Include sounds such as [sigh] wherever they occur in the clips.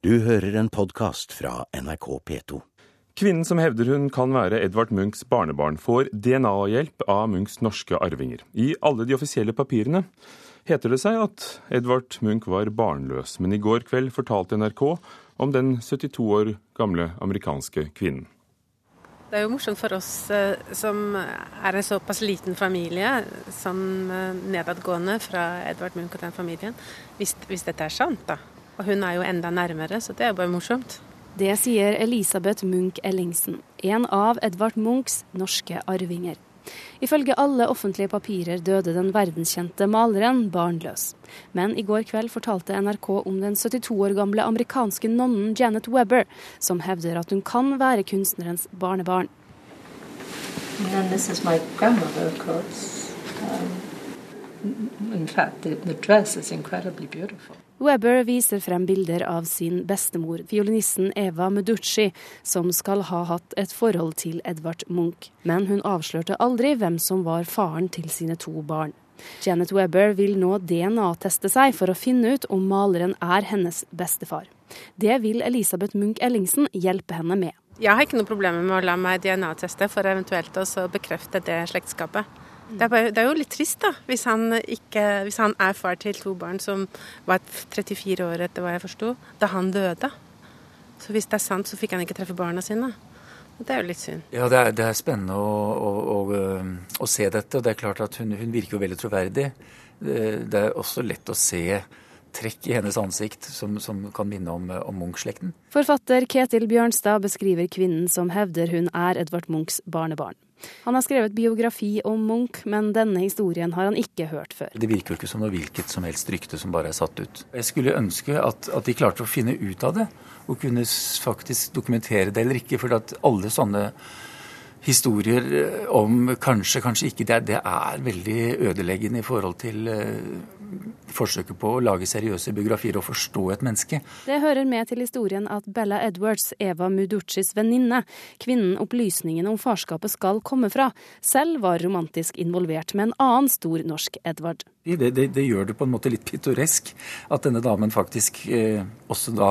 Du hører en podkast fra NRK P2. Kvinnen som hevder hun kan være Edvard Munchs barnebarn, får DNA-hjelp av Munchs norske arvinger. I alle de offisielle papirene heter det seg at Edvard Munch var barnløs, men i går kveld fortalte NRK om den 72 år gamle amerikanske kvinnen. Det er jo morsomt for oss eh, som er en såpass liten familie, sånn eh, nedadgående fra Edvard Munch og den familien, hvis, hvis dette er sant, da. Og hun er jo enda nærmere, så det er bare morsomt. Det sier Elisabeth Munch Ellingsen, en av Edvard Munchs norske arvinger. Ifølge alle offentlige papirer døde den verdenskjente maleren barnløs. Men i går kveld fortalte NRK om den 72 år gamle amerikanske nonnen Janet Webber, som hevder at hun kan være kunstnerens barnebarn. And this is my grandmother. Um, in fact, the, the dress is incredibly beautiful. Webber viser frem bilder av sin bestemor, fiolinisten Eva Meducci, som skal ha hatt et forhold til Edvard Munch. Men hun avslørte aldri hvem som var faren til sine to barn. Janet Webber vil nå DNA-teste seg for å finne ut om maleren er hennes bestefar. Det vil Elisabeth Munch Ellingsen hjelpe henne med. Jeg har ikke noe problemer med å la meg DNA-teste for eventuelt å bekrefte det slektskapet. Det er, bare, det er, jo litt trist, da, hvis han, ikke, hvis han, er far til to barn som var 34 år etter hva jeg forsto, da han døde. Så hvis det er sant, så fikk han ikke treffe barna sine. Det er jo litt synd. Ja, det er, det er spennende å, å, å, å, se dette. Og det er klart at hun, hun virker jo veldig troverdig. Det, det, er også lett å se trekk i hennes ansikt som, som kan minne om, om Munch-slekten. Forfatter Ketil Bjørnstad beskriver kvinnen som hevder hun er Edvard Munchs barnebarn. Han har skrevet biografi om Munch, men denne historien har han ikke hørt før. Det virker jo ikke som noe hvilket som helst rykte som bare er satt ut. Jeg skulle ønske at, at de klarte å finne ut av det, og kunne faktisk dokumentere det eller ikke. For at alle sånne historier eh, om kanskje, kanskje ikke, det, det er veldig ødeleggende i forhold til uh, forsøket på å lage seriøse biografier og forstå et menneske. Det hører med til historien at Bella Edwards, Eva Muduccis venninne, kvinnen opplysningene om farskapet skal komme fra, selv var romantisk involvert med en annen stor norsk Edvard. Det, det, det gjør det på en måte litt pittoresk at denne damen faktisk eh, også da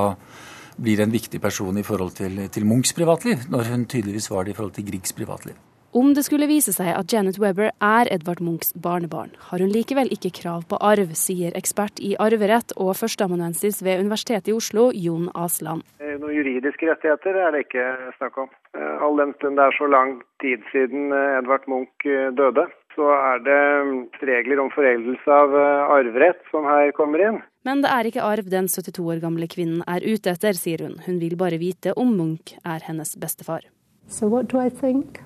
blir en viktig person i forhold til, til Munchs privatliv, når hun tydeligvis var det i forhold til Griegs privatliv. Om det skulle vise seg at Janet Webber er Edvard Munchs barnebarn, har hun likevel ikke krav på arv, sier ekspert i arverett og førsteamanuensis ved Universitetet i Oslo, Jon Asland. Eh, noen juridiske rettigheter er det ikke snakk om. Eh, all den stund det er så lang tid siden eh, Edvard Munch døde, så er det mm, regler om foreldelse av arverett som her kommer inn. Men det er ikke arv den 72 år gamle kvinnen er ute etter, sier hun. Hun vil bare vite om Munch er hennes bestefar. So what do I think?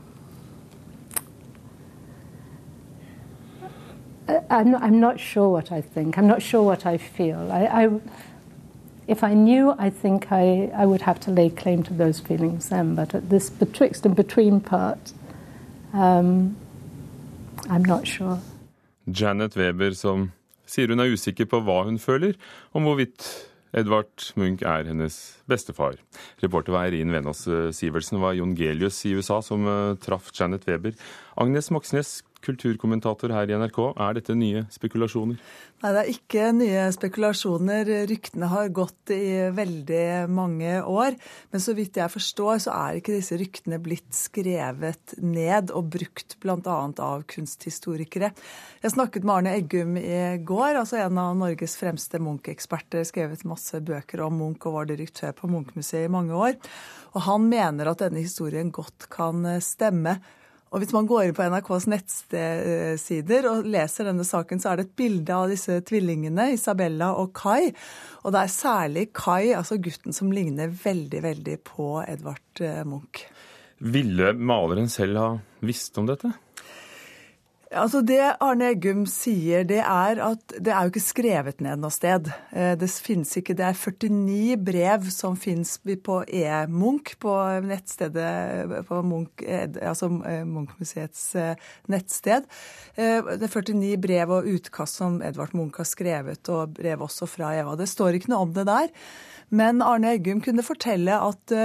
I'm not, I'm not, sure what I think. I'm not sure what I feel. I, I, if I knew, I think I, I would have to lay claim to those feelings then. But at this betwixt and between part, um, I'm not sure. Janet Weber som sier hun er usikker på hva hun føler, om hvorvidt Edvard Munch er hennes bestefar. Reporter var Eirin Venås Sivertsen. var Jon Gelius i USA som uh, traff Janet Weber. Agnes Moxnes, kulturkommentator her i NRK. Er dette nye spekulasjoner? Nei, det er ikke nye spekulasjoner. Ryktene har gått i veldig mange år. Men så vidt jeg forstår, så er ikke disse ryktene blitt skrevet ned og brukt bl.a. av kunsthistorikere. Jeg snakket med Arne Eggum i går, altså en av Norges fremste Munch-eksperter. Skrevet masse bøker om Munch og var direktør på Munch-museet i mange år. Og han mener at denne historien godt kan stemme. Og hvis man går inn på NRKs nettsider og leser denne saken, så er det et bilde av disse tvillingene, Isabella og Kai. Og det er særlig Kai, altså gutten, som ligner veldig, veldig på Edvard eh, Munch. Ville maleren selv ha visst om dette? Altså Det Arne Eggum sier, det er at det er jo ikke skrevet ned noe sted. Eh, det finnes ikke, det er 49 brev som finnes på E-Munch, på nettstedet på Munch, altså eh, Munch-museets eh, nettsted. Det er 49 brev og utkast som Edvard Munch har skrevet, og brev også fra Eva. Det står ikke noe om det der. Men Arne Eggum kunne fortelle at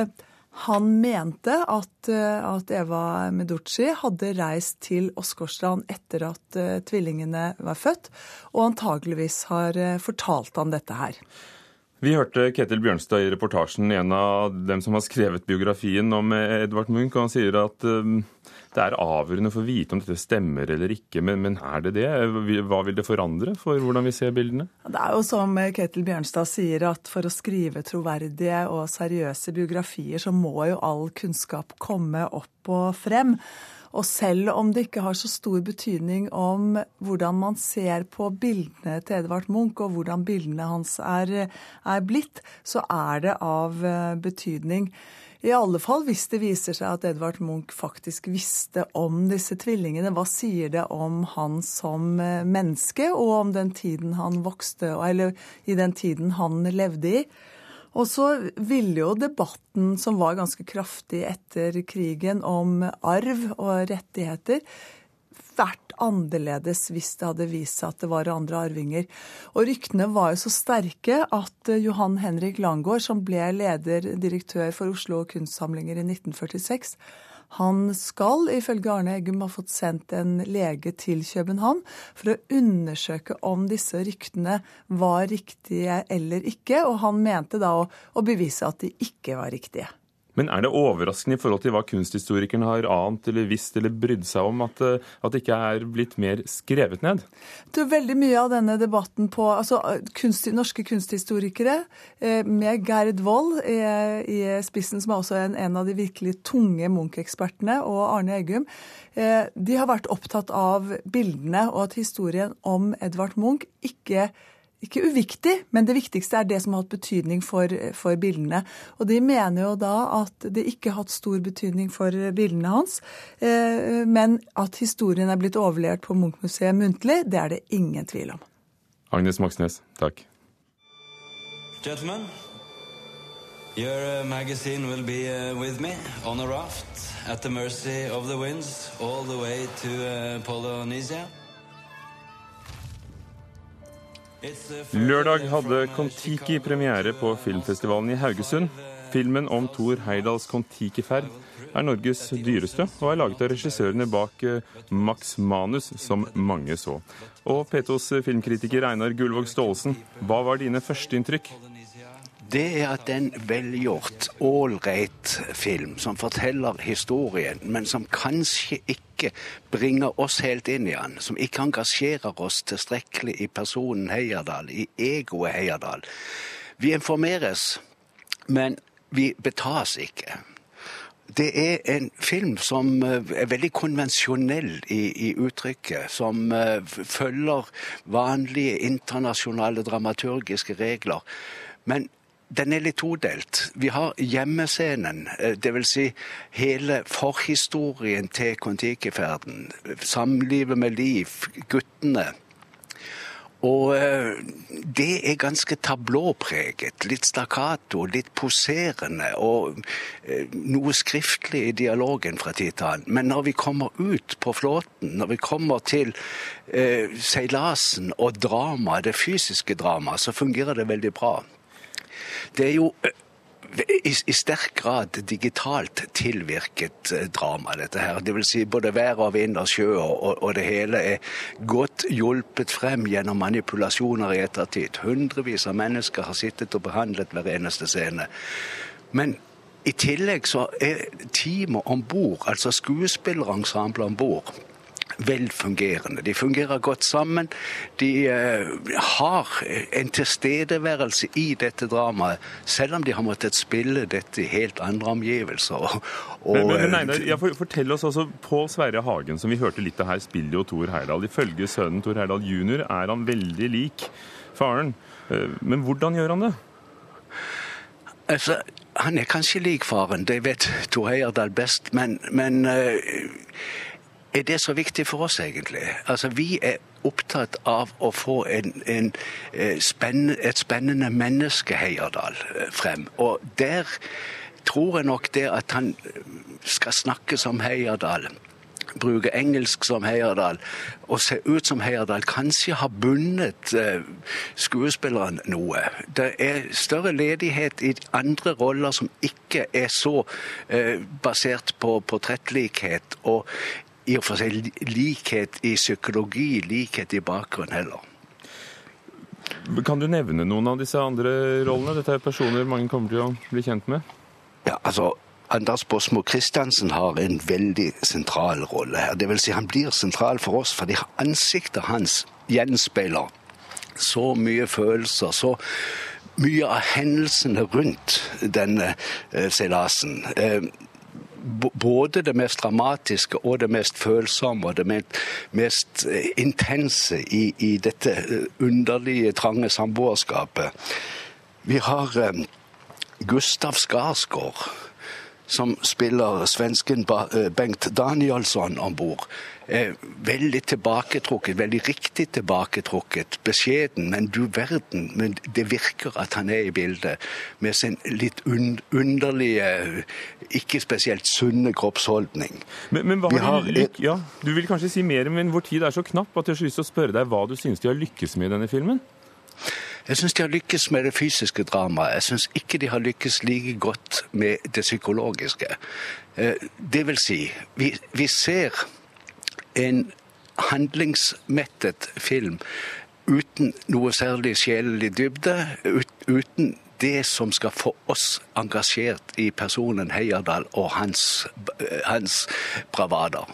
han mente at, eh, at Eva Meducci hadde reist til Åsgårdstrand etter at uh, tvillingene var født, og antageligvis har uh, fortalt han dette her. Vi hørte Ketil Bjørnstad i reportasjen, en av dem som har skrevet biografien om Edvard Munch. og Han sier at um, det er avgjørende for å vite om dette stemmer eller ikke. Men, men, er det det? Hva vil det forandre for hvordan vi ser bildene? Det er jo som Ketil Bjørnstad sier, at for å skrive troverdige og seriøse biografier, så må jo all kunnskap komme opp og frem. Og selv om det ikke har så stor betydning om hvordan man ser på bildene til Edvard Munch, og hvordan bildene hans er, er blitt, så er det av eh, betydning. I alle fall hvis det viser seg at Edvard Munch faktisk visste om disse tvillingene. Hva sier det om han som eh, menneske, og om den tiden han vokste, eller i den tiden han levde i? Og så ville jo debatten, som var ganske kraftig etter krigen, om arv og rettigheter, vært annerledes hvis det hadde vist seg at det var andre arvinger. Og ryktene var jo så sterke at Johan Henrik Langgaard, som ble leder, direktør for Oslo kunstsamlinger i 1946, han skal ifølge Arne Eggum ha fått sendt en lege til København for å undersøke om disse ryktene var riktige eller ikke, og han mente da å, å bevise at de ikke var riktige. Men er det overraskende i forhold til hva kunsthistorikerne har ant eller visst eller brydd seg om, at, eh, at det ikke er blitt mer skrevet ned? Det er veldig mye av denne debatten på altså, kunst, norske kunsthistorikere, eh, med Gerd Wold i, i, spissen, som er også en, en av de virkelig tunge Munch-ekspertene, og Arne Eggum, eh, de har vært opptatt av bildene og at historien om Edvard Munch ikke ikke uviktig, men det viktigste er det som har hatt betydning for, for, bildene. Og de mener jo da at det ikke har hatt stor betydning for bildene hans, eh, men at historien er blitt overlevert på Munch-museet muntlig, det er det ingen tvil om. Agnes Moxnes, takk. Gentlemen, your uh, magazine will be uh, with me on a raft at the mercy of the winds all the way to uh, Polynesia. Lørdag hadde Kon-Tiki premiere på filmfestivalen i Haugesund. Filmen om Thor Heidals Kon-Tiki-ferd er Norges dyreste, og er laget av regissørene bak eh, Max Manus, som mange så. Og P2s filmkritiker Einar Gullvåg Staalesen, hva var dine førsteinntrykk? Det er at det en velgjort, ålreit film som forteller historien, men som kanskje ikke bringer oss helt inn i den. Som ikke engasjerer oss tilstrekkelig i personen Heierdal, i egoet Heierdal. Vi informeres, men vi betas ikke. Det er en film som eh, er veldig konvensjonell i, i uttrykket. Som uh, følger vanlige internasjonale dramaturgiske regler. Men den er litt todelt. Vi har hjemmescenen, eh, dvs. Si hele forhistorien til Kon-Tiki-ferden. Samlivet med Liv, guttene. Og eh, det er ganske tablåpreget. Litt stakkato, litt poserende og eh, noe skriftlig i dialogen fra tid til annen. Men når vi kommer ut på flåten, når vi kommer til eh, seilasen og drama, det fysiske dramaet, så fungerer det veldig bra. Det er jo eh, i, i, sterk grad digitalt tilvirket eh, drama, dette her. Det vil si både vær og vind og sjø, og, og, det hele er godt hjulpet frem gjennom manipulasjoner i ettertid. Hundrevis av mennesker har sittet og behandlet hver eneste scene. Men i tillegg så er teamet om bord, altså skuespillerensemblet om bord, velfungerende. De fungerer godt sammen. De uh, har en tilstedeværelse i dette dramaet, selv om de har måttet spille dette i helt andre omgivelser. Og, men, men, men nei, ja, for, Fortell oss også, Pål Sverre Hagen, som vi hørte litt av her, spiller jo Thor Heyerdahl. Ifølge sønnen Thor Heyerdahl jr. er han veldig lik faren. Uh, men hvordan gjør han det? Altså, Han er kanskje lik faren, det vet Thor Heyerdahl best, men, men uh, er det så viktig for oss, egentlig? Altså, Vi er opptatt av å få en, en, eh, et spennende menneske, Heierdal, eh, frem. Og der tror jeg nok det at han skal snakke som Heierdal, bruke engelsk som Heierdal og se ut som Heierdal, kanskje har bundet skuespilleren noe. Det er større ledighet i andre roller som ikke er så basert på portrettlikhet. Og i og for seg likhet i psykologi, likhet i bakgrunn heller. Kan du nevne noen av disse andre rollene? Dette er personer mange kommer til å bli kjent med. Ja, altså, Anders Båsmo Christiansen har en veldig sentral rolle her. Det vil si, han blir sentral for oss fordi ansiktet hans gjenspeiler så mye følelser, så mye av hendelsene rundt denne eh, seilasen. Eh, både det mest dramatiske og det mest følsomme og det mest mest intense i, i dette underlige, trange samboerskapet. Vi har Gustav Skarsgård som spiller svensken eh, Bengt Danielsson om bord. Veldig tilbaketrukket, veldig riktig tilbaketrukket. Beskjeden, men du verden. Men det virker at han er i bildet. Med sin litt underlige, ikke spesielt sunne kroppsholdning. Men, men hva har de ja, Du vil kanskje si mer, men vår tid er så knapp at jeg har lyst til å spørre deg hva du synes de har lykkes med i denne filmen? Jeg syns de har lykkes med det fysiske dramaet. Jeg syns ikke de har lykkes like godt med det psykologiske. Eh, det vil si, vi, vi ser en handlingsmettet film uten noe særlig sjelelig dybde, uten det som skal få oss engasjert i personen Heierdal og hans, hans bravader.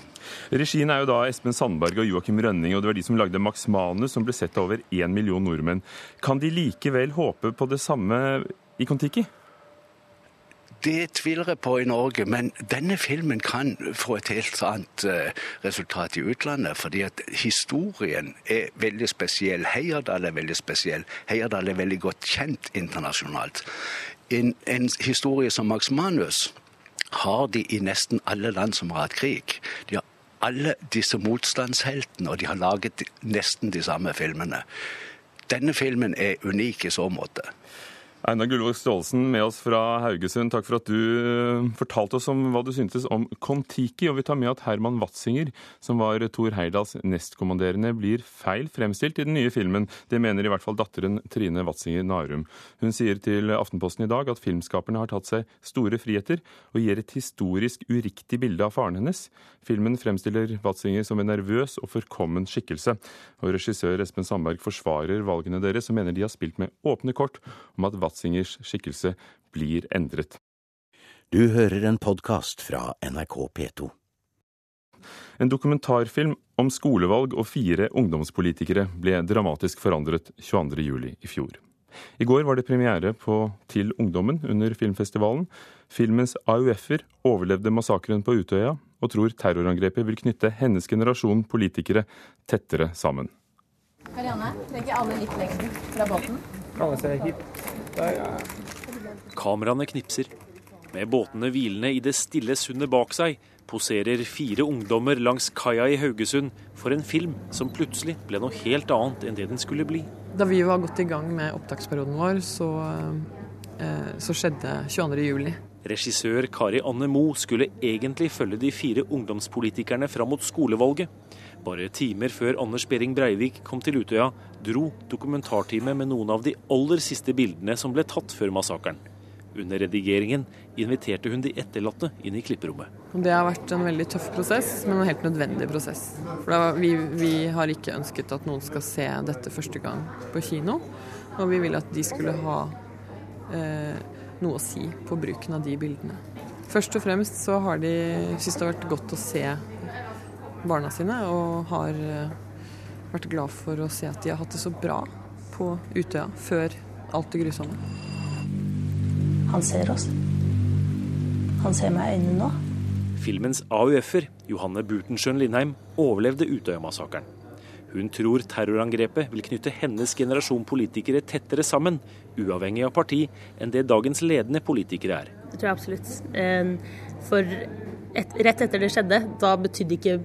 Regien er jo da Espen Sandberg og Joakim Rønning, og det var de som lagde Max Manus, som ble sett av over én million nordmenn. Kan de likevel håpe på det samme i Kon-Tiki? Det tviler jeg på i Norge, men denne filmen kan få et helt annet eh, resultat i utlandet. Fordi at historien er veldig spesiell. Heierdal er veldig spesiell. Heierdal er veldig godt kjent internasjonalt. En, en historie som Max Manus har de i nesten alle land som har hatt krig. De har alle disse motstandsheltene, og de har laget nesten de samme filmene. Denne filmen er unik i så måte. Einar Gullvåg Staalesen med oss fra Haugesund, takk for at du eh, fortalte oss om hva du syntes om Kon-Tiki. Og vi tar med at Herman Watzinger, som var Thor Heyerdahls nestkommanderende, blir feil fremstilt i den nye filmen. Det mener i hvert fall datteren Trine Watzinger Narum. Hun sier til Aftenposten i dag at filmskaperne har tatt seg store friheter og gir et historisk uriktig bilde av faren hennes. Filmen fremstiller Watzinger som en nervøs og forkommen skikkelse. Og regissør Espen Sandberg forsvarer valgene deres og mener de har spilt med åpne kort om at Watzingers skikkelse blir endret. Du hører en podkast fra NRK P2. En dokumentarfilm om skolevalg og fire ungdomspolitikere ble dramatisk forandret 22.07. i fjor. I går var det premiere på Til ungdommen under filmfestivalen. Filmens AUF-er overlevde massakren på Utøya, og tror terrorangrepet vil knytte hennes generasjon politikere tettere sammen. Karianne, trekker alle litt lenger fra båten? Kan jeg se hit? Kameraene knipser. Med båtene hvilende i det stille sundet bak seg, poserer fire ungdommer langs kaia i Haugesund for en film som plutselig ble noe helt annet enn det den skulle bli. Da vi var godt i gang med opptaksperioden vår, så, eh, så skjedde 22.07. Regissør Kari Anne Moe skulle egentlig følge de fire ungdomspolitikerne fram mot skolevalget. Bare timer før Anders Behring Breivik kom til Utøya, dro dokumentarteamet med noen av de aller siste bildene som ble tatt før massakren. Under redigeringen inviterte hun de etterlatte inn i klipperommet. Det har vært en veldig tøff prosess, men en helt nødvendig prosess. For vi, vi, har ikke ønsket at noen skal se dette første gang på kino. Og vi ville at de skulle ha eh, noe å si på bruken av de bildene. Først og fremst så har de syntes det har vært godt å se barna sine, og har eh, vært glad for å se at de har hatt det så bra på Utøya før alt det grusomme. Han ser oss. Han ser meg i øynene nå. Filmens AUF-er, Johanne Butenschøn Lindheim, overlevde Utøya-massakren. Hun tror terrorangrepet vil knytte hennes generasjon politikere tettere sammen, uavhengig av parti, enn det dagens ledende politikere er. Det tror jeg absolutt. Eh, for et, rett etter det skjedde, da betydde ikke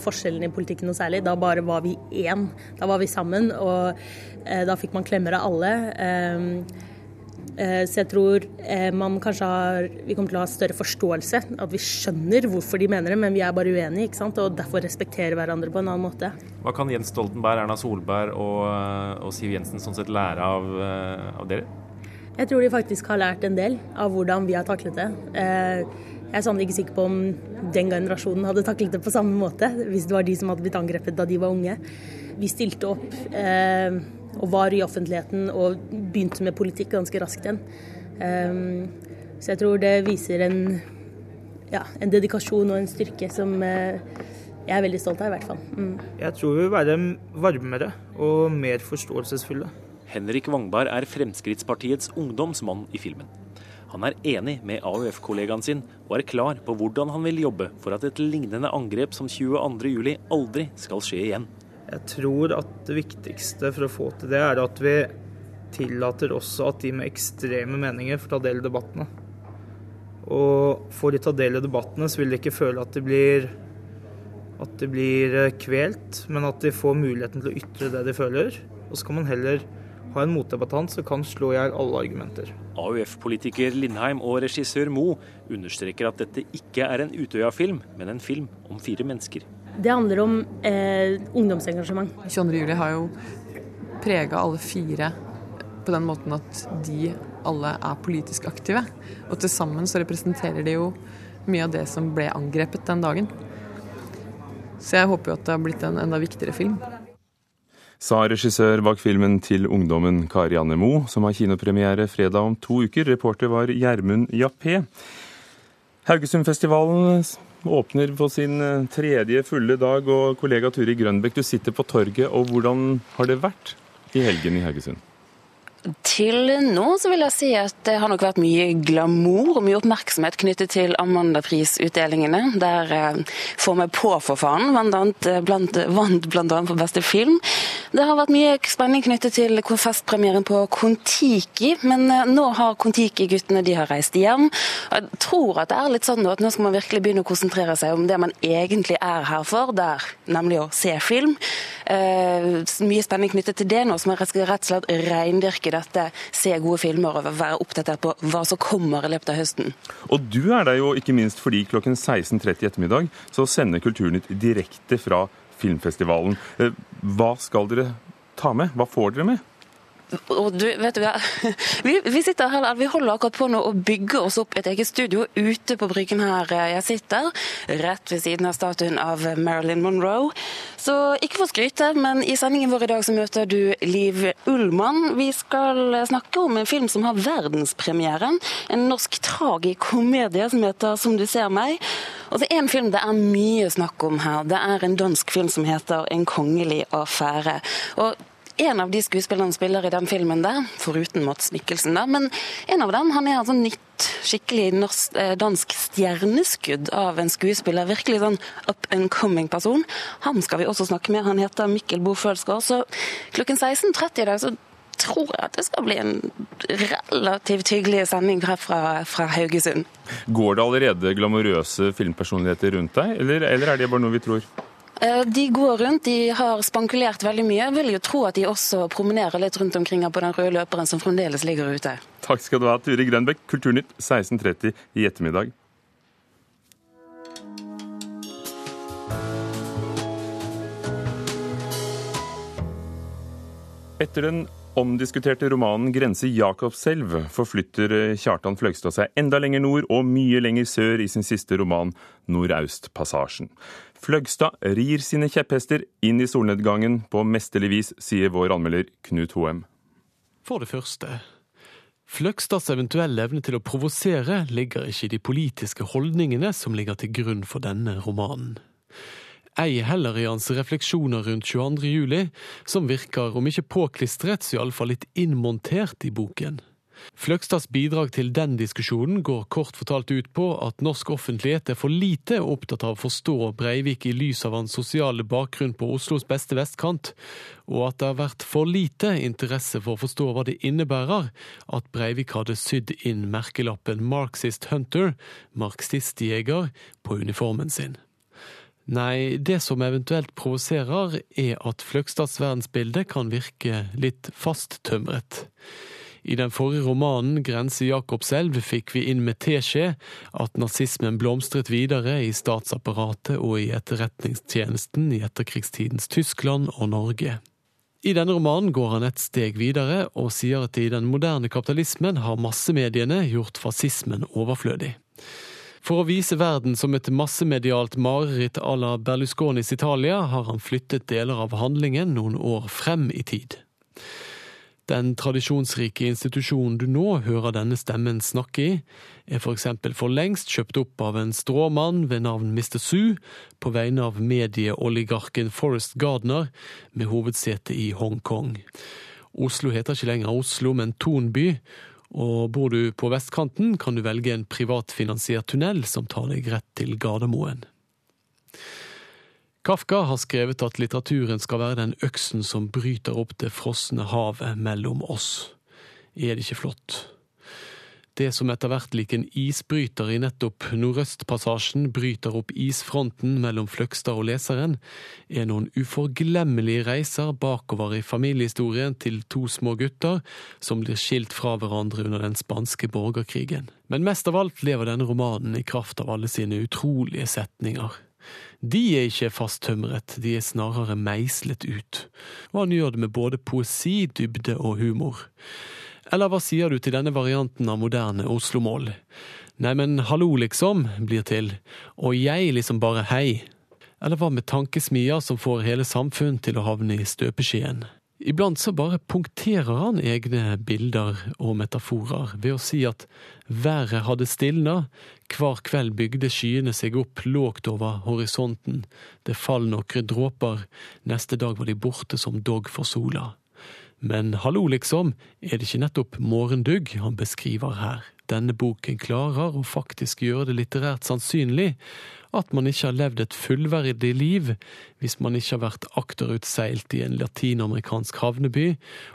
forskjellen i politikken noe særlig. Da bare var vi én. Da var vi sammen, og eh, da fikk man klemmer av alle. Eh, eh, så jeg tror eh, man kanskje har Vi kommer til å ha større forståelse. At vi skjønner hvorfor de mener det, men vi er bare uenige. ikke sant? Og derfor respekterer hverandre på en annen måte. Hva kan Jens Stoltenberg, Erna Solberg og, og Siv Jensen sånn sett lære av, av, dere? Jeg tror de faktisk har lært en del av hvordan vi har taklet det. Jeg er sannelig ikke sikker på om den generasjonen hadde taklet det på samme måte, hvis det var de som hadde blitt angrepet da de var unge. Vi stilte opp eh, og var i offentligheten og begynte med politikk ganske raskt igjen. Eh, så jeg tror det viser en, ja, en dedikasjon og en styrke som eh, jeg er veldig stolt av, i hvert fall. Mm. Jeg tror vi vil være varmere og mer forståelsesfulle. Henrik Wangberg er Fremskrittspartiets ungdomsmann i filmen. Han er enig med AUF-kollegaen sin og er klar på hvordan han vil jobbe for at et lignende angrep som 22.07 aldri skal skje igjen. Jeg tror at det viktigste for å få til det, er at vi tillater også at de med ekstreme meninger får ta del i debattene. Og får de ta del i debattene, så vil de ikke føle at de blir at de blir eh, kvelt, men at de får muligheten til å ytre det de føler. Og så kan man heller ha en motdebattant som kan slå i hjel alle argumenter. AUF-politiker Lindheim og regissør Mo understreker at dette ikke er en Utøya-film, men en film om fire mennesker. Det handler om eh, ungdomsengasjement. 22.07 har jo prega alle fire på den måten at de alle er politisk aktive. Og til sammen så representerer de jo mye av det som ble angrepet den dagen. Så jeg håper jo at det har blitt en enda viktigere film. Sa regissør bak filmen til ungdommen Kari Anne Mo, som har kinopremiere fredag om to uker. Reporter var Gjermund Jappé. Haugesundfestivalen åpner på sin eh, tredje fulle dag, og kollega Turi Grønbekk, du sitter på torget. og Hvordan har det vært i helgen i Haugesund? Til nå så vil jeg si at det har nok vært mye glamour og mye oppmerksomhet knyttet til Amanda-prisutdelingene. Der eh, Får meg på for faen eh, blant, vant bl.a. for beste film. Det har vært mye spenning knyttet til festpremieren på Kon-Tiki, men eh, nå har Kon-Tiki-guttene de har reist hjem. Jeg tror at det er litt sånn at nå skal man virkelig begynne å konsentrere seg om det man egentlig er her for, der, nemlig å se film. Eh, mye spenning knyttet til det nå, som skal rett og slett reindyrke dette, se gode filmer og være oppdatert på hva som kommer i løpet av høsten. Og du er der jo ikke minst fordi klokken 16.30 i ettermiddag så sender Kulturnytt direkte fra filmfestivalen. Eh, hva skal dere ta med? Hva får dere med? Og du, vet du, [laughs] vi, vi, sitter her, vi holder akkurat på nå å bygge oss opp et eget studio ute på Bryggen her jeg sitter. Rett ved siden av statuen av Marilyn Monroe. Så ikke for å skryte, men i sendingen vår i dag så møter du Liv Ullmann. Vi skal snakke om en film som har verdenspremieren. En norsk tragikomedie som heter 'Som du ser meg'. Og det er en film det er mye snakk om her. Det er en dansk film som heter 'En kongelig affære'. Og en av de skuespillerne spiller i den filmen der, foruten Mats Mikkelsen, da, men en av dem han er altså nytt, skikkelig norsk, eh, dansk stjerneskudd av en skuespiller. Virkelig sånn up and coming person. Han skal vi også snakke med. Han heter Mikkel Bo Følsgaard. Så klokken 16.30 i dag så tror jeg at det skal bli en relativt hyggelig sending her fra, fra Haugesund. Går det allerede glamorøse filmpersonligheter rundt deg, eller, eller er det bare noe vi tror? Eh, de går rundt, de har spankulert veldig mye. Jeg vil jo tro at de også promenerer litt rundt omkring på den røde løperen som fremdeles ligger ute. Takk skal du ha, Turi Grønbekk. Kulturnytt 16.30 i ettermiddag. Etter den omdiskuterte romanen 'Grense Jakobselv' forflytter Kjartan Fløgstad seg enda lenger nord og mye lenger sør i sin siste roman 'Nordaustpassasjen'. Fløgstad rir sine kjepphester inn i solnedgangen på mesterlig vis, sier vår anmelder Knut Hoem. For det første, Fløgstads eventuelle evne til å provosere ligger ikke i de politiske holdningene som ligger til grunn for denne romanen. Ei heller i hans refleksjoner rundt 22. juli, som virker om ikke påklistret, så iallfall litt innmontert i boken. Fløgstads bidrag til den diskusjonen går kort fortalt ut på at norsk offentlighet er for lite opptatt av å forstå Breivik i lys av hans sosiale bakgrunn på Oslos beste vestkant, og at det har vært for lite interesse for å forstå hva det innebærer at Breivik hadde sydd inn merkelappen Marxist Hunter, marxistjeger, på uniformen sin. Nei, det som eventuelt provoserer, er at Fløgstads verdensbilde kan virke litt fasttømret. I den forrige romanen Grense Jakobselv fikk vi inn med teskje at nazismen blomstret videre i statsapparatet og i etterretningstjenesten i etterkrigstidens Tyskland og Norge. I denne romanen går han et steg videre og sier at i den moderne kapitalismen har massemediene gjort fascismen overflødig. For å vise verden som et massemedialt mareritt à la Berlusconis Italia, har han flyttet deler av handlingen noen år frem i tid. Den tradisjonsrike institusjonen du nå hører denne stemmen snakke i, er for eksempel for lengst kjøpt opp av en stråmann ved navn Mr. Su, på vegne av medieoligarken Forest Gardner, med hovedsete i Hongkong. Oslo heter ikke lenger Oslo, men Tonby, og bor du på vestkanten, kan du velge en privatfinansiert tunnel som tar deg rett til Gardermoen. Kafka har skrevet at litteraturen skal være den øksen som bryter opp det frosne havet mellom oss. Er det ikke flott? Det som etter hvert lik en isbryter i nettopp Nordøstpassasjen bryter opp isfronten mellom Fløgstad og leseren, er noen uforglemmelige reiser bakover i familiehistorien til to små gutter som blir skilt fra hverandre under den spanske borgerkrigen. Men mest av alt lever denne romanen i kraft av alle sine utrolige setninger. De er ikke fasttømret, de er snarere meislet ut. Og han gjør det med både poesi, dybde og humor. Eller hva sier du til denne varianten av moderne Oslo-mål? Neimen, hallo, liksom, blir til, og jeg liksom bare hei. Eller hva med tankesmier som får hele samfunn til å havne i støpeskjeen? Iblant så bare punkterer han egne bilder og metaforer ved å si at været hadde stilna, hver kveld bygde skyene seg opp lågt over horisonten, det fall noen dråper, neste dag var de borte som dogg for sola. Men hallo, liksom, er det ikke nettopp morgendugg han beskriver her? Denne boken klarer å faktisk gjøre det litterært sannsynlig at man ikke har levd et fullverdig liv hvis man ikke har vært akterutseilt i en latinamerikansk havneby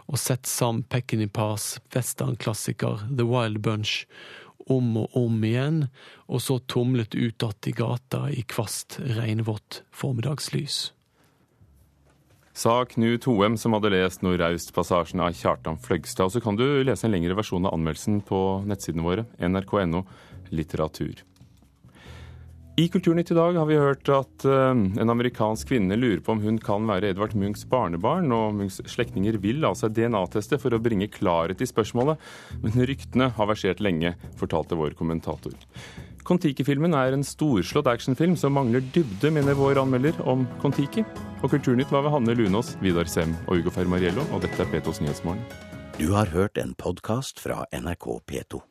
og sett Sam Peckinpahs westernklassiker The Wild Bunch om og om igjen, og så tumlet ut att i gata i kvast, regnvått formiddagslys. Sa Knut Hoem, som hadde lest Nordøstpassasjen av Kjartan Fløgstad. Og så kan du lese en lengre versjon av anmeldelsen på nettsidene våre, nrk.no litteratur. I Kulturnytt i dag har vi hørt at uh, en amerikansk kvinne lurer på om hun kan være Edvard Munchs barnebarn, og Munchs slektninger vil la seg DNA-teste for å bringe klarhet i spørsmålet, men ryktene har versert lenge, fortalte vår kommentator. Kon-Tiki-filmen er en storslått actionfilm som mangler dybde, mener vår anmelder om Kon-Tiki. Og Kulturnytt var ved Hanne Lunås, Vidar Sem og Ugo Fermariello, og dette er P2s Nyhetsmorgen. Du har hørt en podkast fra NRK P2.